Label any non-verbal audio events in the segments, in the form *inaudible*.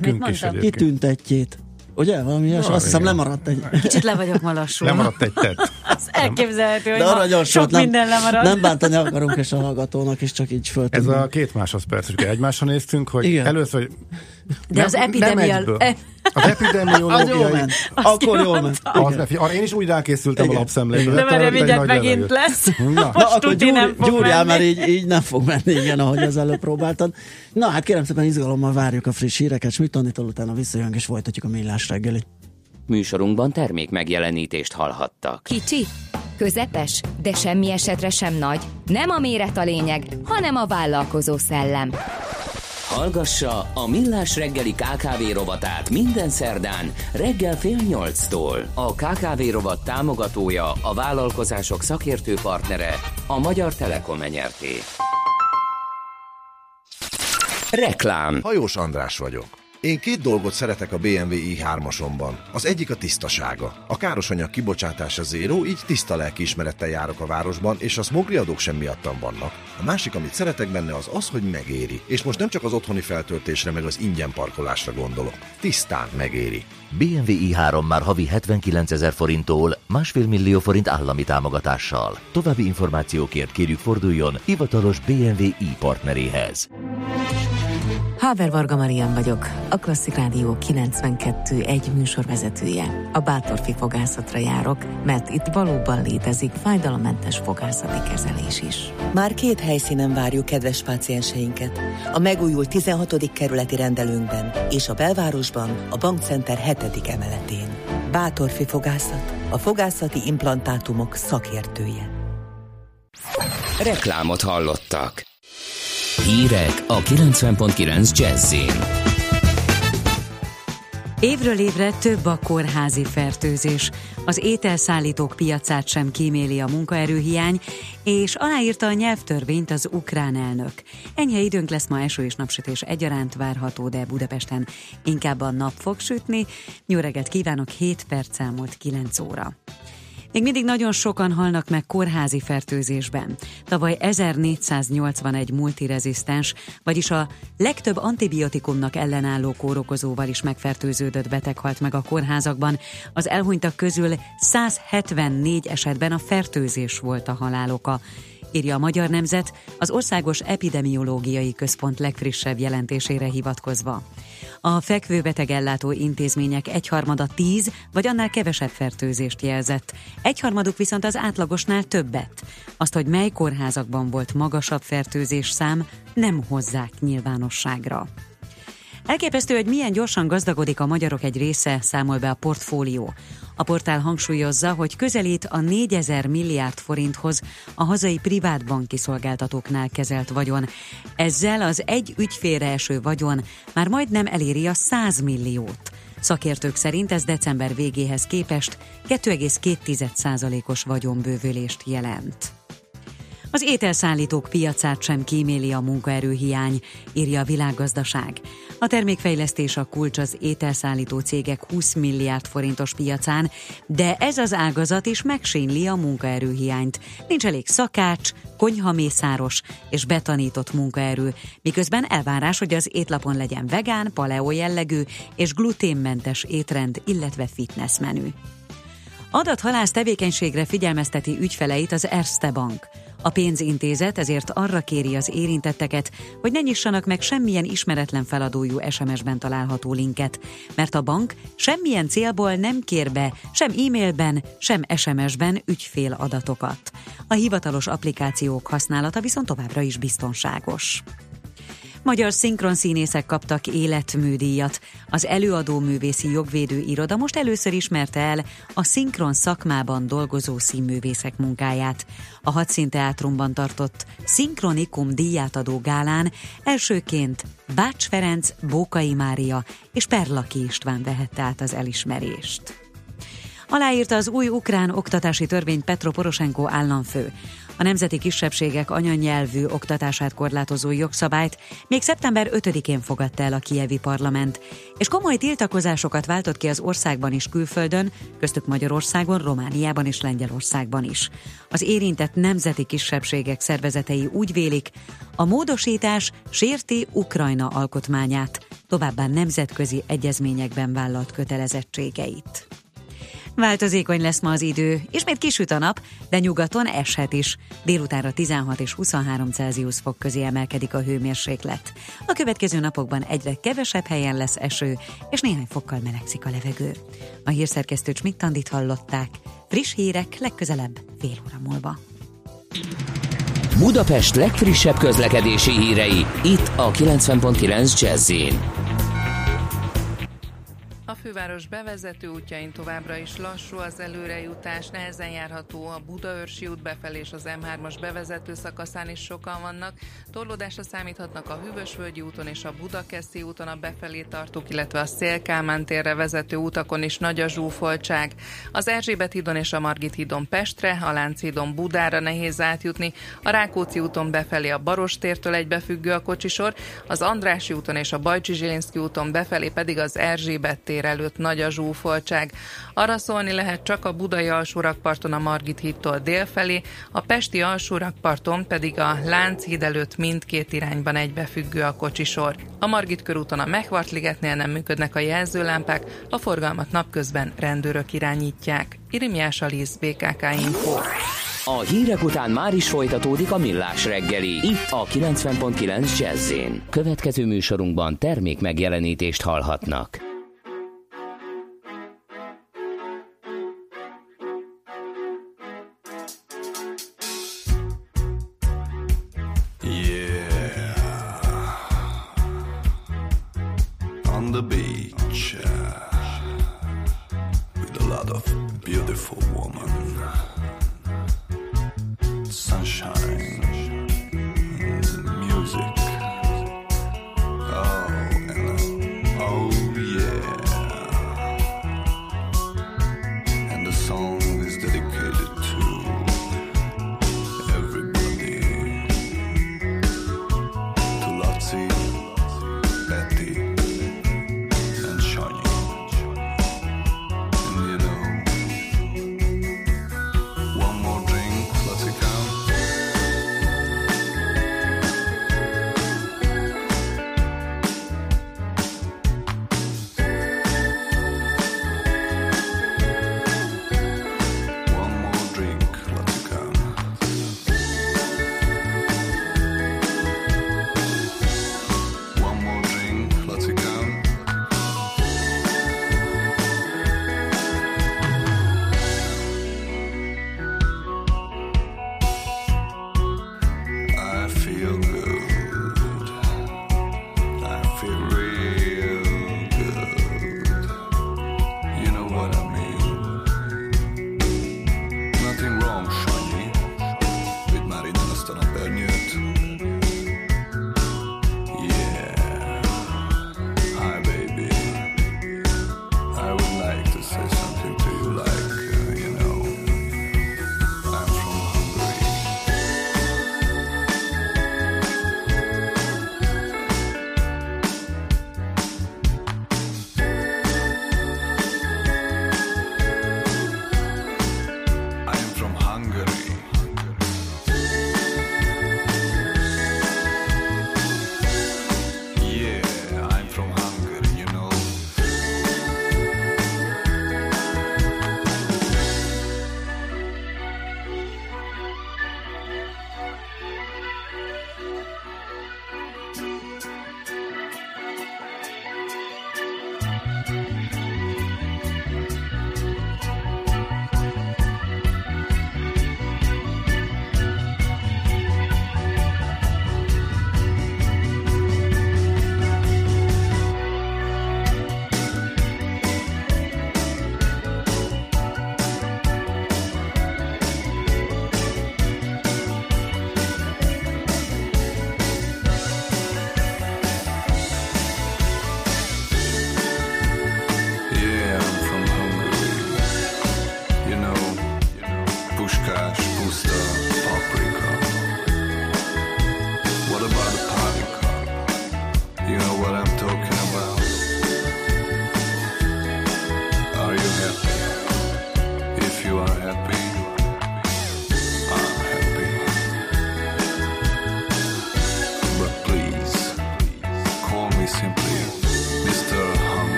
Nekünk is egyébként. Kitüntetjét. Ugye? Valami ilyes? Azt hiszem lemaradt egy... Kicsit le vagyok ma lassul. Lemaradt egy tett. *laughs* Az elképzelhető, hogy De ma aranyos sok nem, minden lemarad. nem bántani akarunk, és a hallgatónak is csak így Ez föltudni. a két másodperc, hogy egymásra néztünk, hogy Igen. először, hogy De az epidemia- egyből. e- Az epidemiológiai... *laughs* ment. Akkor jól ment. Az, ne- arra én is úgy rákészültem Igen. a lapszemlékbe. De egy mindjárt megint levegőt. lesz. Na, Na, akkor tuti nem fog gyúrjál, menni. mert így, így nem fog menni, igen, ahogy az előbb próbáltad. Na hát kérem szépen izgalommal várjuk a friss híreket, mit tanítól utána visszajönk és folytatjuk a millás reggelit. Műsorunkban termék megjelenítést hallhattak. Kicsi, közepes, de semmi esetre sem nagy. Nem a méret a lényeg, hanem a vállalkozó szellem. Hallgassa a Millás reggeli KKV rovatát minden szerdán reggel fél nyolctól. A KKV rovat támogatója, a vállalkozások szakértő partnere, a Magyar Telekom enyerté. Reklám Hajós András vagyok. Én két dolgot szeretek a BMW i3-asomban. Az egyik a tisztasága. A károsanyag kibocsátása zéró, így tiszta lelkiismerettel járok a városban, és a smogri adók sem miattam vannak. A másik, amit szeretek benne, az az, hogy megéri. És most nem csak az otthoni feltöltésre, meg az ingyen parkolásra gondolok. Tisztán megéri. BMW i3 már havi 79 ezer forinttól, másfél millió forint állami támogatással. További információkért kérjük forduljon hivatalos BMW i partneréhez. Haver Varga Marian vagyok, a Klasszik Rádió 92 egy műsorvezetője. A Bátorfi fogászatra járok, mert itt valóban létezik fájdalommentes fogászati kezelés is. Már két helyszínen várjuk kedves pácienseinket. A megújult 16. kerületi rendelőnkben és a belvárosban a Bankcenter 7. emeletén. Bátorfi fogászat, a fogászati implantátumok szakértője. Reklámot hallottak. Hírek a 90.9 Jazzin. Évről évre több a kórházi fertőzés. Az ételszállítók piacát sem kíméli a munkaerőhiány, és aláírta a nyelvtörvényt az ukrán elnök. Enyhe időnk lesz ma eső és napsütés egyaránt várható, de Budapesten inkább a nap fog sütni. Jó kívánok, 7 perc elmúlt 9 óra. Még mindig nagyon sokan halnak meg kórházi fertőzésben. Tavaly 1481 multirezisztens, vagyis a legtöbb antibiotikumnak ellenálló kórokozóval is megfertőződött beteg halt meg a kórházakban. Az elhunytak közül 174 esetben a fertőzés volt a haláloka írja a Magyar Nemzet az Országos Epidemiológiai Központ legfrissebb jelentésére hivatkozva. A fekvőbeteg ellátó intézmények egyharmada 10 vagy annál kevesebb fertőzést jelzett, egyharmaduk viszont az átlagosnál többet. Azt, hogy mely kórházakban volt magasabb fertőzés szám, nem hozzák nyilvánosságra. Elképesztő, hogy milyen gyorsan gazdagodik a magyarok egy része, számol be a portfólió. A portál hangsúlyozza, hogy közelít a 4000 milliárd forinthoz a hazai privát banki szolgáltatóknál kezelt vagyon. Ezzel az egy ügyfélre eső vagyon már majdnem eléri a 100 milliót. Szakértők szerint ez december végéhez képest 2,2%-os vagyonbővülést jelent. Az ételszállítók piacát sem kíméli a munkaerőhiány, írja a világgazdaság. A termékfejlesztés a kulcs az ételszállító cégek 20 milliárd forintos piacán, de ez az ágazat is megsínli a munkaerőhiányt. Nincs elég szakács, konyhamészáros és betanított munkaerő, miközben elvárás, hogy az étlapon legyen vegán, paleo jellegű és gluténmentes étrend, illetve fitness menü. Adathalász tevékenységre figyelmezteti ügyfeleit az Erste Bank. A pénzintézet ezért arra kéri az érintetteket, hogy ne nyissanak meg semmilyen ismeretlen feladójú SMS-ben található linket, mert a bank semmilyen célból nem kér be sem e-mailben, sem SMS-ben ügyfél adatokat. A hivatalos applikációk használata viszont továbbra is biztonságos. Magyar szinkronszínészek kaptak életműdíjat. Az előadó művészi jogvédő iroda most először ismerte el a szinkron szakmában dolgozó színművészek munkáját. A Hadszínteátrumban tartott Szinkronikum díjátadó gálán elsőként Bács Ferenc, Bókai Mária és Perlaki István vehette át az elismerést. Aláírta az új ukrán oktatási törvényt Petro Poroshenko államfő. A nemzeti kisebbségek anyanyelvű oktatását korlátozó jogszabályt még szeptember 5-én fogadta el a kievi parlament, és komoly tiltakozásokat váltott ki az országban és külföldön, köztük Magyarországon, Romániában és Lengyelországban is. Az érintett nemzeti kisebbségek szervezetei úgy vélik, a módosítás sérti Ukrajna alkotmányát, továbbá nemzetközi egyezményekben vállalt kötelezettségeit. Változékony lesz ma az idő, ismét kisüt a nap, de nyugaton eshet is. Délutánra 16 és 23 Celsius fok közé emelkedik a hőmérséklet. A következő napokban egyre kevesebb helyen lesz eső, és néhány fokkal melegszik a levegő. A hírszerkesztő Csmittandit hallották. Friss hírek legközelebb fél óra múlva. Budapest legfrissebb közlekedési hírei, itt a 90.9 jazz a főváros bevezető útjain továbbra is lassú az előrejutás, nehezen járható a Budaörsi út befelé és az M3-as bevezető szakaszán is sokan vannak. Torlódásra számíthatnak a Hűvösvölgyi úton és a Budakeszi úton a befelé tartók, illetve a Szélkámán térre vezető utakon is nagy a zsúfoltság. Az Erzsébet hídon és a Margit hídon Pestre, a Lánchídon Budára nehéz átjutni, a Rákóczi úton befelé a Barostértől egybefüggő a kocsisor, az Andrási úton és a Bajcsi úton befelé pedig az Erzsébet tér tér előtt nagy a zsúfoltság. Arra szólni lehet csak a budai alsórakparton a Margit hídtól délfelé, a pesti alsórakparton pedig a Lánchíd előtt mindkét irányban egybefüggő a kocsisor. A Margit körúton a Mechvart-ligetnél nem működnek a jelzőlámpák, a forgalmat napközben rendőrök irányítják. Irimiás Alisz, BKK Info. A hírek után már is folytatódik a millás reggeli, itt a 90.9 jazz Következő műsorunkban termék megjelenítést hallhatnak.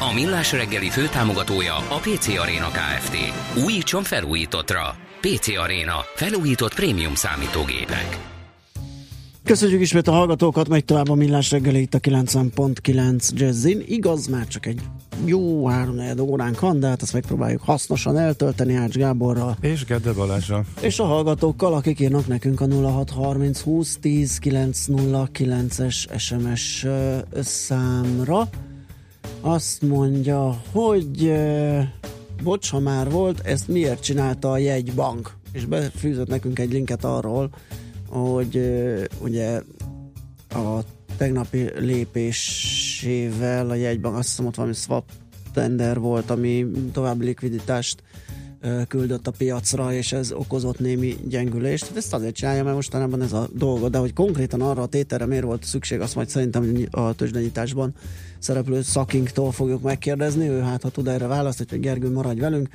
A Millás reggeli főtámogatója a PC Arena Kft. Újítson felújítottra. PC Arena. Felújított prémium számítógépek. Köszönjük ismét a hallgatókat, megy tovább a millás reggeli itt a 90.9 Jazzin. Igaz, már csak egy jó három óránk van, de hát ezt megpróbáljuk hasznosan eltölteni Ács Gáborral. És Gede Balázsa. És a hallgatókkal, akik írnak nekünk a 0630 20 10 909-es SMS számra. Azt mondja, hogy bocs, ha már volt, ezt miért csinálta a jegybank? És befűzött nekünk egy linket arról, hogy ugye a tegnapi lépésével a jegybank, azt hiszem ott valami swap tender volt, ami további likviditást küldött a piacra, és ez okozott némi gyengülést. Ezt azért csinálja, mert mostanában ez a dolga, de hogy konkrétan arra a tételre miért volt szükség, azt majd szerintem a tőzsdenyításban szereplő szakinktól fogjuk megkérdezni, ő hát ha tud erre választ, hogy Gergő maradj velünk,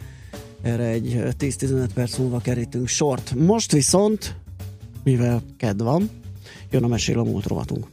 erre egy 10-15 perc múlva kerítünk sort. Most viszont, mivel ked van, jön a mesél a múlt rovatunk.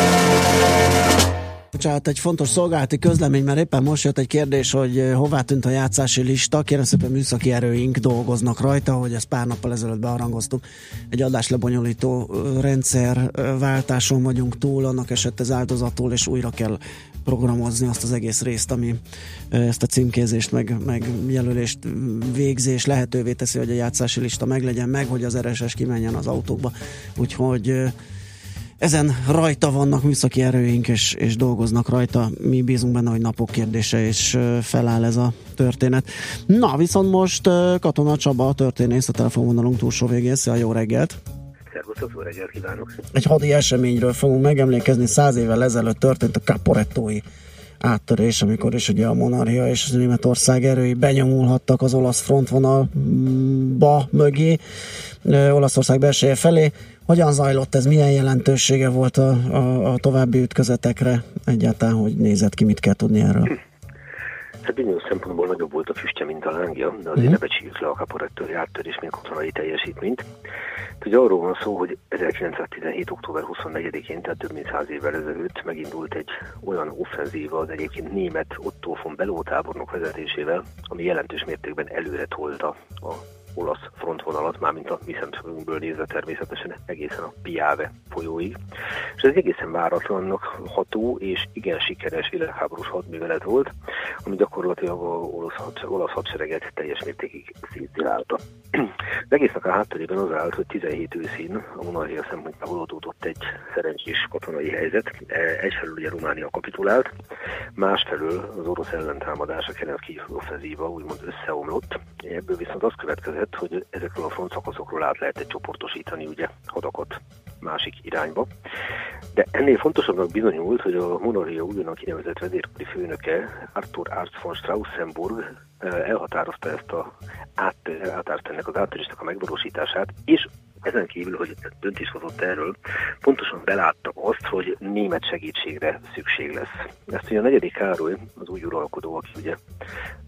Bocsánat, egy fontos szolgálati közlemény, mert éppen most jött egy kérdés, hogy eh, hová tűnt a játszási lista. Kérem szépen műszaki erőink dolgoznak rajta, hogy ezt pár nappal ezelőtt bearangoztuk. Egy adáslebonyolító eh, rendszerváltáson eh, vagyunk túl, annak esett ez áldozatul, és újra kell programozni azt az egész részt, ami ezt a címkézést, meg, meg jelölést végzés lehetővé teszi, hogy a játszási lista meglegyen meg, hogy az RSS kimenjen az autókba. Úgyhogy ezen rajta vannak műszaki erőink, és, és dolgoznak rajta. Mi bízunk benne, hogy napok kérdése, és feláll ez a történet. Na, viszont most Katona Csaba, a történész, a telefonvonalunk túlsó végén. Szia, jó reggelt! Szervusztok, jó reggelt kívánok! Egy hadi eseményről fogunk megemlékezni. Száz évvel ezelőtt történt a Caporettói áttörés, amikor is ugye a monarchia és az Németország erői benyomulhattak az olasz frontvonalba mögé, Olaszország belseje felé. Hogyan zajlott ez, milyen jelentősége volt a, a, a további ütközetekre egyáltalán, hogy nézett ki, mit kell tudni erről? Hát bizonyos szempontból nagyobb volt a füstje, mint a lángja, de azért mm. ne becsüljük le a kaporettőri áttörés, mint katonai teljesítményt. Ugye arról van szó, hogy 1917. október 24-én, tehát több mint száz évvel ezelőtt megindult egy olyan offenzíva az egyébként német Otto von Beló tábornok vezetésével, ami jelentős mértékben előre tolta a olasz frontvonalat, mármint a mi szemszögünkből nézve természetesen egészen a Piave folyóig. És ez egészen váratlannak ható és igen sikeres világháborús hadművelet volt, ami gyakorlatilag a olasz, had, olasz hadsereget teljes mértékig szétszilálta. *clears throat* Az egésznek a háttérében az állt, hogy 17 őszín a monarchia szempontjából adódott egy szerencsés katonai helyzet. E, egyfelől ugye Románia kapitulált, másfelől az orosz ellentámadás, a Kerenszki offenzíva úgymond összeomlott. Ebből viszont az következett, helyzet, hogy ezekről a front szakaszokról át lehetett csoportosítani ugye hadakat másik irányba. De ennél fontosabbnak bizonyult, hogy a monarchia újonnan kinevezett vezérkari főnöke Arthur Arzt von Straussenburg eh, elhatározta ezt a át, ennek az áttörésnek a megvalósítását, és ezen kívül, hogy döntés hozott erről, pontosan belátta azt, hogy német segítségre szükség lesz. Ezt ugye a negyedik Károly, az új uralkodó, aki ugye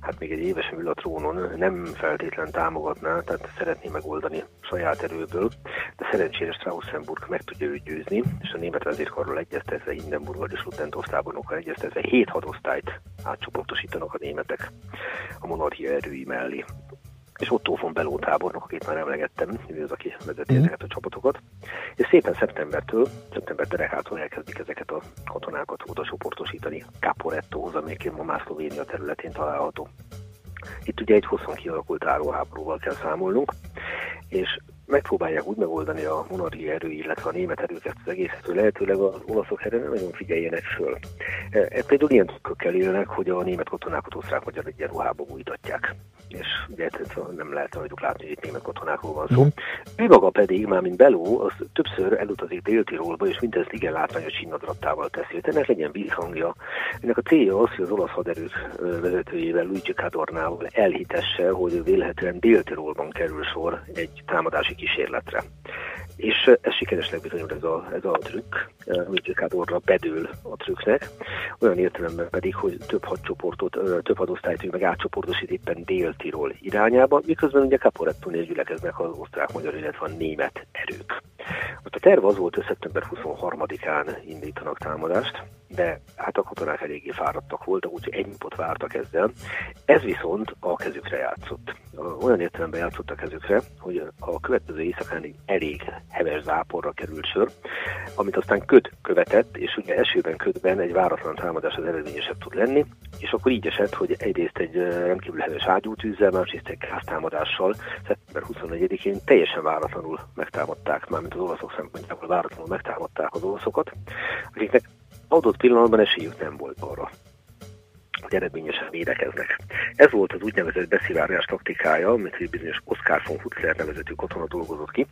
hát még egy éves ül a trónon, nem feltétlen támogatná, tehát szeretné megoldani saját erőből, de szerencsére Straussenburg meg tudja őt győzni, és a német vezérkarról egyeztetve, Hindenburggal és Ludendorff tábornokkal egyeztetve hét hadosztályt átcsoportosítanak a németek a monarchia erői mellé és Otto von Beló tábornok, akit már emlegettem, ő az, aki vezeti mm. ezeket a csapatokat. És szépen szeptembertől, szeptember derekától elkezdik ezeket a katonákat oda csoportosítani Caporettóhoz, amelyik ma már Szlovénia területén található. Itt ugye egy hosszan kialakult áróháborúval kell számolnunk, és megpróbálják úgy megoldani a monarchia erő, illetve a német erők ezt az egészet, hogy lehetőleg az olaszok erre nem nagyon figyeljenek föl. E, például ilyen trükkökkel élnek, hogy a német katonákat osztrák-magyar egyenruhába újtatják és ugye nem lehet rajtuk látni, hogy itt német katonákról van szó. Mm. Ő maga pedig, már mint Beló, az többször elutazik Dél-Tirolba, és mindezt igen látványos csinnadrattával teszi. hogy ennek legyen vízhangja. Ennek a célja az, hogy az olasz haderők vezetőjével, Luigi Cadornával elhitesse, hogy vélhetően Dél-Tirolban kerül sor egy támadási kísérletre. És ez sikeresnek bizonyul ez a, ez a trükk, Multikátorra bedől a trükknek, olyan értelemben pedig, hogy több hadcsoportot, több hadosztályt meg átcsoportosít éppen Dél-Tirol irányába, miközben ugye Caporettónél gyülekeznek az osztrák-magyar, illetve a német erők. Ott a terv az volt, hogy szeptember 23-án indítanak támadást, de hát a katonák eléggé fáradtak voltak, úgyhogy egy napot vártak ezzel. Ez viszont a kezükre játszott. Olyan értelemben játszott a kezükre, hogy a következő éjszakán elég heves záporra került sor, amit aztán köd követett, és ugye esőben ködben egy váratlan támadás az eredményesebb tud lenni, és akkor így esett, hogy egyrészt egy rendkívül heves ágyútűzzel, másrészt egy gáztámadással szeptember 24-én teljesen váratlanul megtámadták, mármint az olaszok szempontjából váratlanul megtámadták az olaszokat, akiknek adott pillanatban esélyük nem volt arra, hogy eredményesen védekeznek. Ez volt az úgynevezett beszivárgás taktikája, amit egy bizonyos Oscar von Hutzler nevezetű katona dolgozott ki,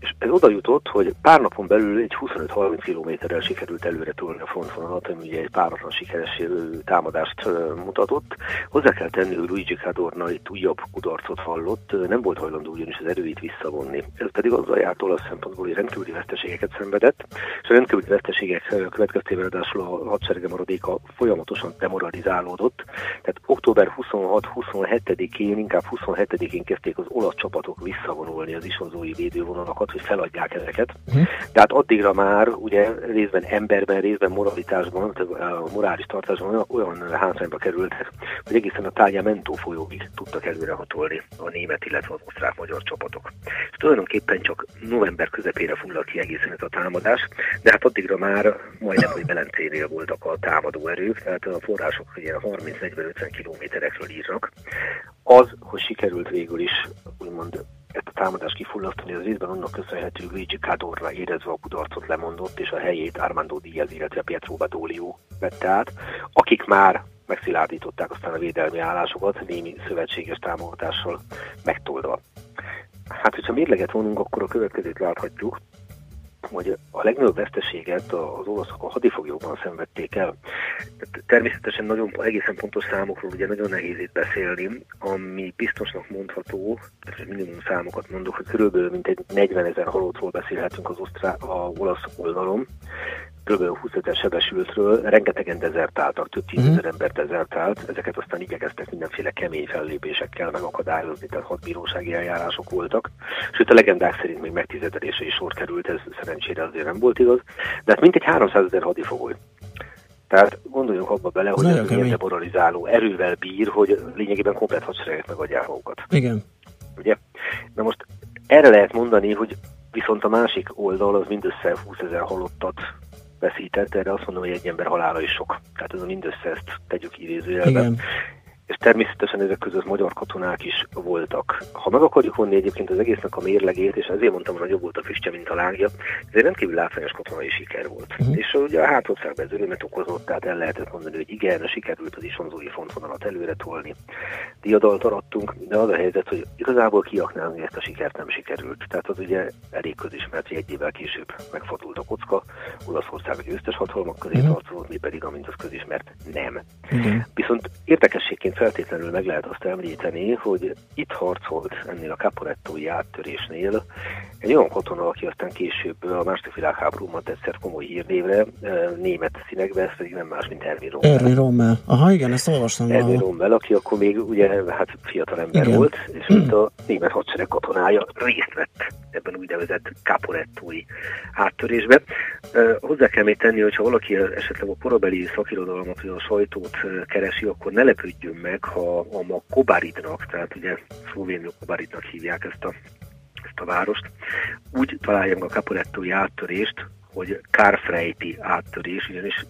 és ez oda jutott, hogy pár napon belül egy 25-30 kilométerrel sikerült előre tolni a frontvonalat, ami ugye egy páratlan sikeres támadást mutatott. Hozzá kell tenni, hogy Luigi Cadorna itt újabb kudarcot hallott, nem volt hajlandó ugyanis az erőit visszavonni. Ez pedig azzal járt olasz szempontból, hogy rendkívüli veszteségeket szenvedett, és a rendkívüli veszteségek következtében ráadásul a hadserege maradéka folyamatosan demoralizáló formálódott. Tehát október 26-27-én, inkább 27-én kezdték az olasz csapatok visszavonulni az isonzói védővonalakat, hogy feladják ezeket. Uh-huh. Tehát addigra már ugye részben emberben, részben moralitásban, a morális tartásban olyan, hátrányba kerültek, hogy egészen a Tagliamento folyóig tudtak előrehatolni a német, illetve az osztrák-magyar csapatok. És tulajdonképpen csak november közepére fullalt ki egészen ez a támadás, de hát addigra már majdnem, hogy Belencénél voltak a támadó erők, tehát a források ugye 30-40-50 kilométerekről írnak. Az, hogy sikerült végül is úgymond ezt a támadást kifullasztani, az részben annak köszönhető Luigi Cadorra érezve a kudarcot lemondott, és a helyét Armando Diaz, illetve Pietro Badolio vette át, akik már megszilárdították aztán a védelmi állásokat, némi szövetséges támogatással megtoldva. Hát, hogyha mérleget vonunk, akkor a következőt láthatjuk, hogy a legnagyobb veszteséget az olaszok a hadifoglyokban szenvedték el. Természetesen nagyon egészen pontos számokról ugye nagyon nehéz itt beszélni, ami biztosnak mondható, tehát minimum számokat mondok, hogy körülbelül mint egy 40 ezer halottról beszélhetünk az osztrá, a olasz oldalon, kb. 20 ezer sebesültről, rengetegen dezertáltak, több tízezer uh-huh. ember dezertált, ezeket aztán igyekeztek mindenféle kemény fellépésekkel megakadályozni, tehát hadbírósági eljárások voltak, sőt a legendák szerint még megtizedelése is sor került, ez szerencsére azért nem volt igaz, de hát mintegy 300 ezer hadifogoly. Tehát gondoljunk abba bele, hogy ez milyen demoralizáló erővel bír, hogy lényegében komplet hadseregek megadják magukat. Igen. Ugye? Na most erre lehet mondani, hogy viszont a másik oldal az mindössze 20 ezer halottat veszített, erre azt mondom, hogy egy ember halála is sok. Tehát ez a mindössze ezt tegyük idézőjelben és természetesen ezek között magyar katonák is voltak. Ha meg akarjuk vonni egyébként az egésznek a mérlegét, és ezért mondtam, hogy jobb volt a füstje, mint a lángja, ez egy rendkívül látványos katonai siker volt. Uh-huh. És ugye a hátországban ez örömet okozott, tehát el lehetett mondani, hogy igen, sikerült az isonzói fontvonalat előre tolni. Diadalt arattunk, de az a helyzet, hogy igazából kiaknálni ezt a sikert nem sikerült. Tehát az ugye elég közismert, hogy egy évvel később megfordult a kocka, Olaszország a győztes hatalmak közé uh-huh. tartozott, mi pedig, amint az közismert, nem. Uh-huh. Viszont érdekességként feltétlenül meg lehet azt említeni, hogy itt harcolt ennél a caporettói áttörésnél egy olyan katona, aki aztán később a második világháborúban egyszer komoly hírnévre, német színekbe, ez pedig nem más, mint Erwin Rommel. Erwin Rommel. Aha, igen, ezt olvastam. Erwin Rommel, aki akkor még ugye hát fiatal ember igen. volt, és mint a *clears throat* német hadsereg katonája részt vett ebben úgynevezett caporettói áttörésbe. Hozzá kell még tenni, hogyha valaki esetleg a korabeli szakirodalmat, vagy a sajtót keresi, akkor ne lepődjön meg, ha a ma Kobaridnak, tehát ugye szlovénul Kobaridnak hívják ezt a, ezt a várost, úgy találja meg a Caporettói áttörést, hogy Kárfrejti áttörés, ugyanis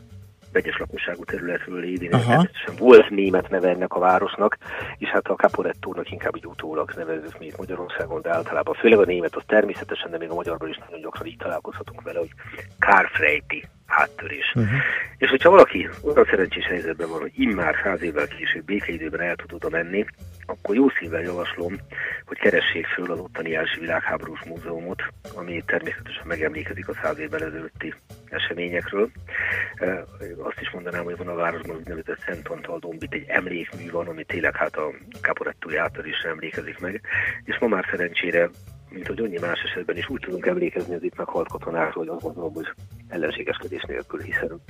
vegyes lakosságú területről Aha. természetesen volt német neve ennek a városnak, és hát a Caporettónak inkább így utólag nevezzük mi itt Magyarországon, de általában főleg a német az természetesen, de még a magyarban is nagyon gyakran így találkozhatunk vele, hogy Kárfrejti áttörés. Mhm. Uh-huh. És hogyha valaki olyan szerencsés helyzetben van, hogy immár száz évvel később békeidőben el tud oda menni, akkor jó szívvel javaslom, hogy keressék föl az ottani első világháborús múzeumot, ami természetesen megemlékezik a száz évvel ezelőtti eseményekről. E, Azt is mondanám, hogy van a városban úgynevezett Szent Antal dombit, egy emlékmű van, ami tényleg hát a Caporettói áttörésre emlékezik meg, és ma már szerencsére mint hogy annyi más esetben is úgy tudunk emlékezni az itt meghalt katonákról, hogy azt gondolom, hogy ellenségeskedés nélkül, hiszen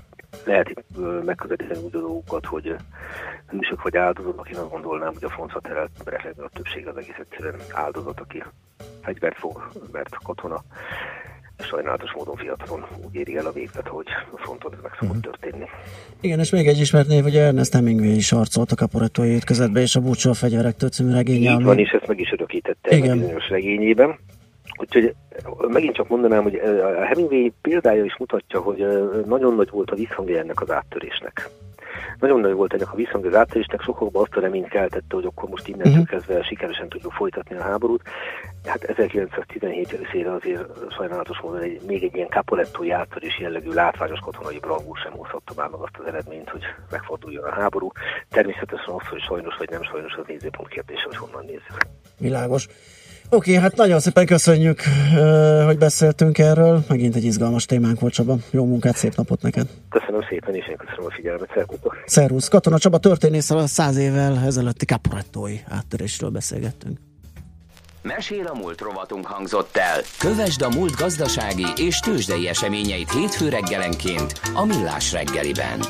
lehet itt megközelíteni úgy a dolgokat, hogy ö, hősök vagy áldozatok, én azt gondolnám, hogy a frontba terelt emberek a többség az egész egyszerűen áldozat, aki fegyvert fog, mert katona, sajnálatos módon fiatalon úgy éri el a végzet, hogy a fronton ez meg szokott történni. Igen, és még egy ismert név, ugye Ernest Hemingway is harcolt a kaporettói ütközetbe, és a Búcsú a fegyverektől című regénye. Így ami- van, és ezt meg is örökítette Igen. bizonyos regényében. Úgyhogy megint csak mondanám, hogy eh, a Hemingway példája is mutatja, hogy eh, nagyon nagy volt a visszhangja ennek az áttörésnek. Nagyon nagy volt ennek a visszhangja az áttörésnek, sokakban azt a reményt keltette, hogy akkor most innentől Mhm. kezdve sikeresen tudjuk folytatni a háborút. Hát 1917 őszére azért sajnálatos módon egy, még egy ilyen Capolettói áttörés jellegű látványos katonai bravúr sem hozhatta már meg azt az eredményt, hogy megforduljon a háború. Természetesen az, hogy sajnos vagy nem sajnos, az nézőpont kérdése, hogy honnan nézzük. Világos. Oké, hát nagyon szépen köszönjük, hogy beszéltünk erről. Megint egy izgalmas témánk volt, Csaba. Jó munkát, szép napot neked. Köszönöm szépen, és én köszönöm a figyelmet. Szervusztok! Szervusz, Katona Csaba történésszel a száz évvel ezelőtti kaporettói áttörésről beszélgettünk. Mesél a múlt rovatunk hangzott el. Kövesd a múlt gazdasági és tőzsdei eseményeit hétfő reggelenként a Millás reggeliben.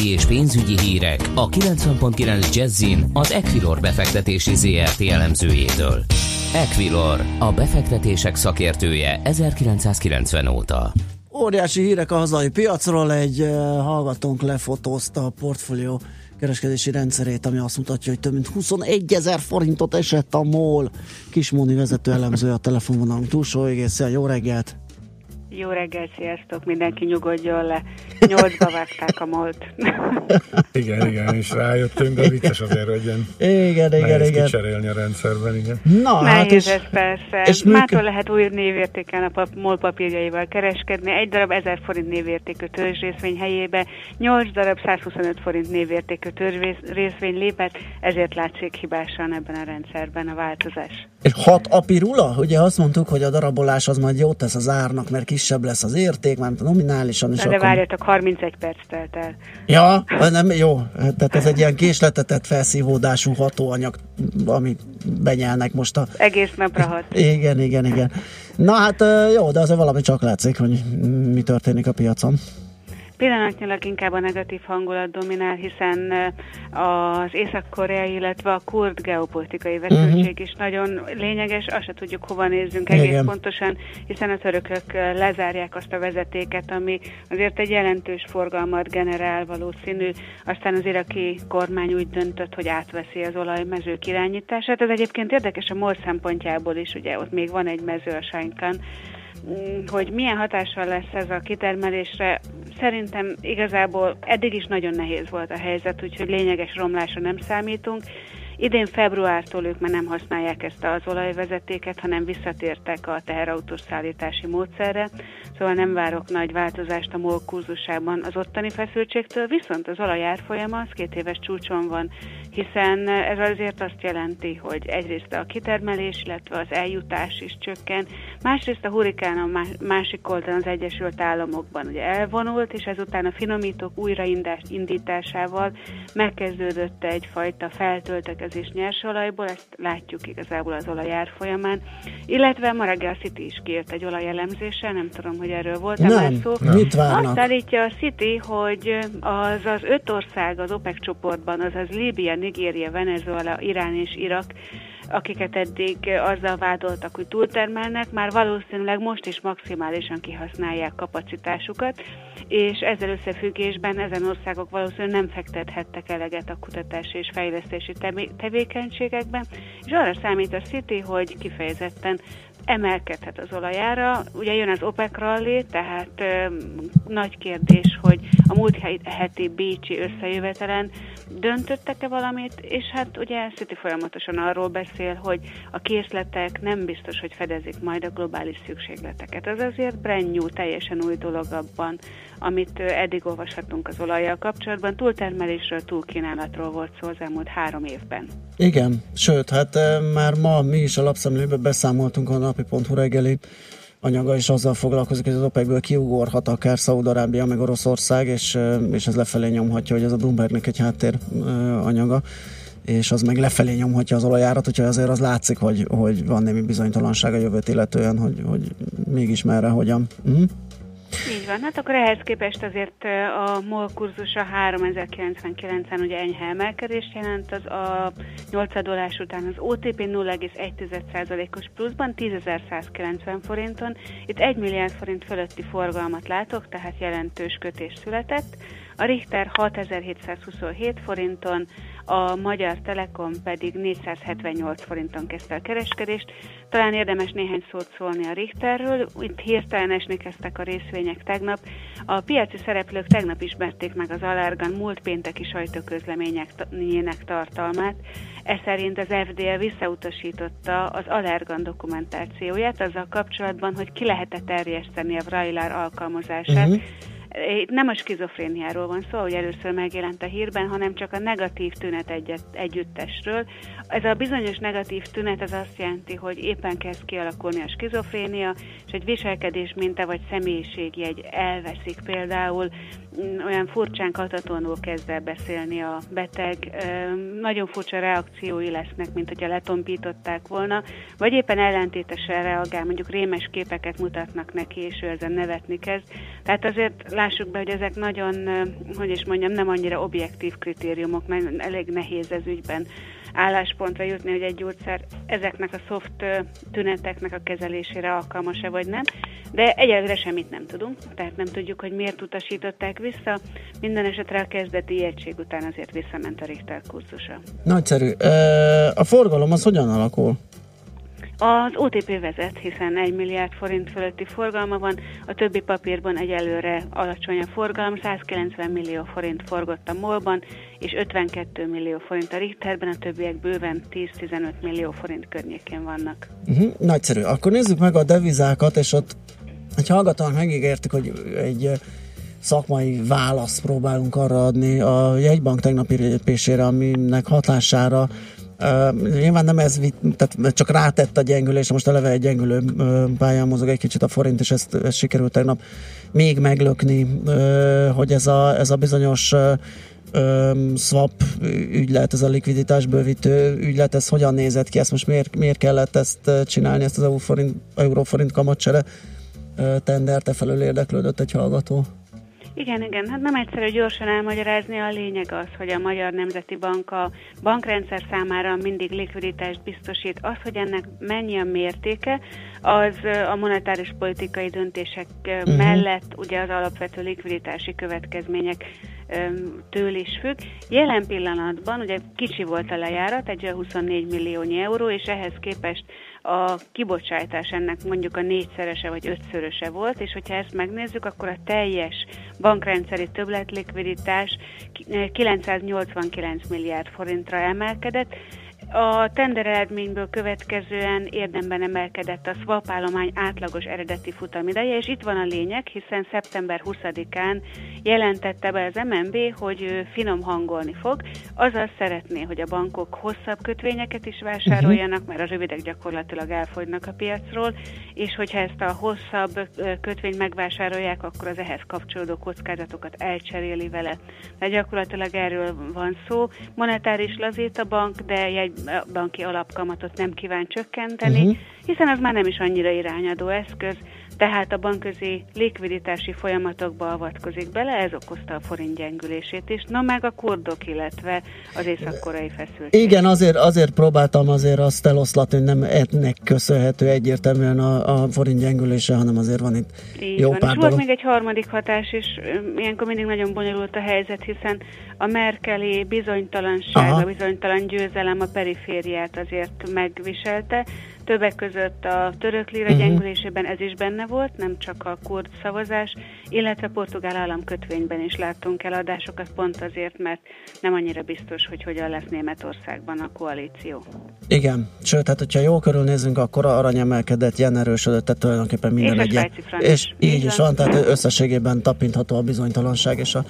Tőzsdei és pénzügyi hírek a 90.9 Jazzin az Equilor befektetési ZRT elemzőjétől. Equilor, a befektetések szakértője 1990 óta. Óriási hírek a hazai piacról, egy uh, hallgatónk lefotózta a portfólió kereskedési rendszerét, ami azt mutatja, hogy több mint 21 ezer forintot esett a MOL. Kismóni vezető elemző a telefonvonalunk túlsó egész. Jó reggelt! Jó reggel, sziasztok, mindenki nyugodjon le. Nyolcba vágták a molt. *laughs* Igen, igen, és rájöttünk, de vicces azért, hogy ilyen Igen, igen, nehéz igen. kicserélni a rendszerben, igen. Na, hát és, ez persze. és Mától működ- lehet új névértéken a pap- MOL papírjaival kereskedni. Egy darab 1000 forint névértékű törzsrészvény helyébe 8 darab 125 forint névértékű törzsrészvény lépett, ezért látszik hibásan ebben a rendszerben a változás. és hat a pirula? Ugye azt mondtuk, hogy a darabolás az majd jót tesz az árnak, mert kisebb lesz az érték, mert nominálisan, és de akkor... várjatok, 31 perc telt el. Ja, nem, jó. Tehát ez egy ilyen késletetett felszívódású hatóanyag, amit benyelnek most a... Egész napra hat. Igen, igen, igen. Na hát jó, de azért valami csak látszik, hogy mi történik a piacon. Pillanatnyilag inkább a negatív hangulat dominál, hiszen az észak-koreai, illetve a kurd geopolitikai feszültség is nagyon lényeges, azt se tudjuk hova nézzünk egész Igen. pontosan, hiszen a törökök lezárják azt a vezetéket, ami azért egy jelentős forgalmat generál valószínű, aztán az iraki kormány úgy döntött, hogy átveszi az olajmezők irányítását. Ez egyébként érdekes a MOL szempontjából is, ugye ott még van egy mező a Sánykán, hogy milyen hatással lesz ez a kitermelésre, szerintem igazából eddig is nagyon nehéz volt a helyzet, úgyhogy lényeges romlásra nem számítunk. Idén februártól ők már nem használják ezt az olajvezetéket, hanem visszatértek a teherautós szállítási módszerre, szóval nem várok nagy változást a MOL kurzusában az ottani feszültségtől, viszont az olaj árfolyama az két éves csúcson van, hiszen ez azért azt jelenti, hogy egyrészt a kitermelés, illetve az eljutás is csökken, másrészt a hurikán a má- másik oldalon az Egyesült Államokban ugye elvonult, és ezután a finomítók újraindításával megkezdődött egyfajta feltöltekezés nyersolajból, ezt látjuk igazából az olaj árfolyamán, illetve ma reggel a City is kiírt egy olajelemzéssel, nem tudom, hogy erről volt már Nem, szó. mit várnak? Azt állítja a City, hogy az az öt ország az OPEC csoportban, azaz Líbia, Nigéria, Venezuela, Irán és Irak, akiket eddig azzal vádoltak, hogy túltermelnek, már valószínűleg most is maximálisan kihasználják kapacitásukat, és ezzel összefüggésben ezen országok valószínűleg nem fektethettek eleget a kutatási és fejlesztési tevé- tevékenységekben, és arra számít a City, hogy kifejezetten emelkedhet az olajára. Ugye jön az OPEC rally, tehát ö, nagy kérdés, hogy a múlt he- heti Bécsi összejövetelen döntöttek-e valamit, és hát ugye City folyamatosan arról beszél, hogy a készletek nem biztos, hogy fedezik majd a globális szükségleteket. Ez azért brand new, teljesen új dolog abban, amit eddig olvashatunk az olajjal kapcsolatban. Túltermelésről, túlkínálatról volt szó az elmúlt három évben. Igen, sőt, hát már ma mi is a lapszemlőben beszámoltunk a napi.hu reggeli anyaga is azzal foglalkozik, hogy az OPEC-ből kiugorhat akár Szaúd-Arábia, meg Oroszország, és, és ez lefelé nyomhatja, hogy ez a Bloombergnek egy háttér anyaga és az meg lefelé nyomhatja az olajárat, úgyhogy azért az látszik, hogy, hogy van némi bizonytalanság a jövőt illetően, hogy, hogy mégis merre, hogyan. Uh-huh. Így van, hát akkor ehhez képest azért a MOL kurzusa 3099-en ugye enyhe emelkedést jelent, az a 8 adolás után az OTP 0,1%-os pluszban 10.190 forinton, itt 1 milliárd forint fölötti forgalmat látok, tehát jelentős kötés született. A Richter 6727 forinton, a Magyar Telekom pedig 478 forinton kezdte a kereskedést. Talán érdemes néhány szót szólni a Richterről. Itt hirtelen esni kezdtek a részvények tegnap. A piaci szereplők tegnap ismerték meg az Alergan múlt pénteki sajtóközleményének tartalmát. Ez szerint az FDL visszautasította az Allergan dokumentációját azzal kapcsolatban, hogy ki lehetett terjeszteni a Vrajlár alkalmazását. Uh-huh. Nem a skizofréniáról van szó, hogy először megjelent a hírben, hanem csak a negatív tünet egyet, együttesről. Ez a bizonyos negatív tünet az azt jelenti, hogy éppen kezd kialakulni a skizofrénia, és egy viselkedés minta vagy személyiségjegy elveszik például, olyan furcsán katatonul kezd el beszélni a beteg, nagyon furcsa reakciói lesznek, mint hogyha letompították volna, vagy éppen ellentétesen reagál, mondjuk rémes képeket mutatnak neki, és ő ezen nevetni kezd. Tehát azért lássuk be, hogy ezek nagyon, hogy is mondjam, nem annyira objektív kritériumok, mert elég nehéz ez ügyben álláspontra jutni, hogy egy gyógyszer ezeknek a soft ö, tüneteknek a kezelésére alkalmas-e vagy nem, de egyelőre semmit nem tudunk, tehát nem tudjuk, hogy miért utasították vissza. Minden esetre a kezdeti ijegység után azért visszament a Richter kurzusa. Nagyszerű. A forgalom az hogyan alakul? Az OTP vezet, hiszen 1 milliárd forint fölötti forgalma van, a többi papírban egyelőre alacsony a forgalom, 190 millió forint forgott a MOL-ban, és 52 millió forint a Richterben, a többiek bőven 10-15 millió forint környékén vannak. Uh-huh, nagyszerű. Akkor nézzük meg a devizákat, és ott egy hallgatónak megígértük, hogy egy szakmai választ próbálunk arra adni a jegybank tegnapi lépésére, aminek hatására Uh, nyilván nem ez, tehát csak rátett a gyengülés, most eleve egy gyengülő pályán mozog egy kicsit a forint, és ezt, ezt sikerült tegnap még meglökni, uh, hogy ez a, ez a bizonyos uh, um, swap ügylet, ez a likviditás bővítő ügylet, ez hogyan nézett ki, ezt most miért, miért kellett ezt csinálni, ezt az euró-forint, euró-forint kamatcsere uh, tendert, e felől érdeklődött egy hallgató. Igen, igen, hát nem egyszerű gyorsan elmagyarázni, a lényeg az, hogy a Magyar Nemzeti Bank a bankrendszer számára mindig likviditást biztosít. Az, hogy ennek mennyi a mértéke, az a monetáris politikai döntések uh-huh. mellett ugye az alapvető likviditási következmények től is függ. Jelen pillanatban ugye kicsi volt a lejárat, egy olyan 24 milliónyi euró, és ehhez képest a kibocsátás ennek mondjuk a négyszerese vagy ötszöröse volt, és hogyha ezt megnézzük, akkor a teljes bankrendszeri többletlikviditás ki- 989 milliárd forintra emelkedett, a tender eredményből következően érdemben emelkedett a swap állomány átlagos eredeti futamideje, és itt van a lényeg, hiszen szeptember 20-án jelentette be az MNB, hogy finom hangolni fog, azaz szeretné, hogy a bankok hosszabb kötvényeket is vásároljanak, mert a rövidek gyakorlatilag elfogynak a piacról, és hogyha ezt a hosszabb kötvényt megvásárolják, akkor az ehhez kapcsolódó kockázatokat elcseréli vele. De gyakorlatilag erről van szó. Monetáris lazít a bank, de egy banki alapkamatot nem kíván csökkenteni, Mhm. hiszen az már nem is annyira irányadó eszköz, tehát a bankközi likviditási folyamatokba avatkozik bele, ez okozta a forint gyengülését is, no meg a kurdok, illetve az észak-koreai feszültség. Igen, azért, azért próbáltam azért azt eloszlatni, hogy nem ennek köszönhető egyértelműen a, a forint gyengülése, hanem azért van itt Így jó van. pár És volt még egy harmadik hatás is, ilyenkor mindig nagyon bonyolult a helyzet, hiszen a merkeli bizonytalanság, Aha. a bizonytalan győzelem a perifériát azért megviselte. Többek között a török lira Mhm. gyengülésében ez is benne volt, nem csak a kurd szavazás, illetve portugál államkötvényben is láttunk eladásokat, pont azért, mert nem annyira biztos, hogy hogyan lesz Németországban a koalíció. Igen, sőt, hát hogyha jól körülnézünk, akkor a arany emelkedett, jen erősödött, tehát tulajdonképpen minden És a egy. svájci frank És így Így is van, tehát összességében tapintható a bizonytalanság és a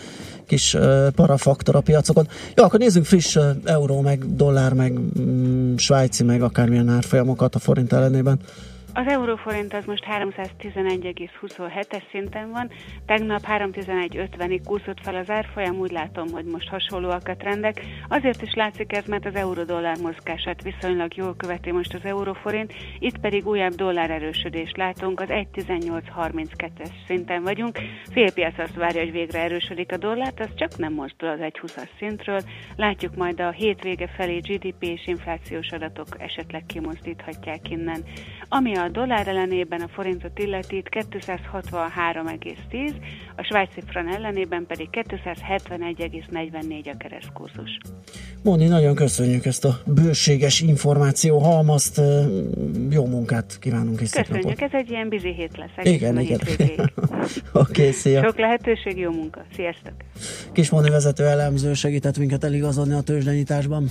kis parafaktor a piacokon. Jó, akkor nézzük friss euró, meg dollár, meg mm, svájci, meg akármilyen árfolyamokat a forint ellenében. Az euróforint az most 311,27-es szinten van, tegnap 311,50-ig kúszott fel az árfolyam, úgy látom, hogy most hasonlóak a trendek. Azért is látszik ez, mert az euró-dollár mozgását viszonylag jól követi most az euróforint, itt pedig újabb dollár erősödést látunk, az 1,1832-es szinten vagyunk. Félpiac azt várja, hogy végre erősödik a dollárt, az csak nem mozdul az 1,20-as szintről. Látjuk majd a hétvége felé GDP és inflációs adatok esetleg kimozdíthatják innen. Ami a dollár ellenében a forintot illeti, itt 263,10, a svájci fran ellenében pedig 271,44 a keresztkurzus. Móni, nagyon köszönjük ezt a bőséges információ halmazt, jó munkát kívánunk és szép napot. Köszönjük, ez egy ilyen bizi hét lesz. Igen, a igen. *laughs* Oké, okay, szia. Sok lehetőség, jó munka. Sziasztok! Kismóni vezető elemző segített minket eligazodni a tőzsdenyításban.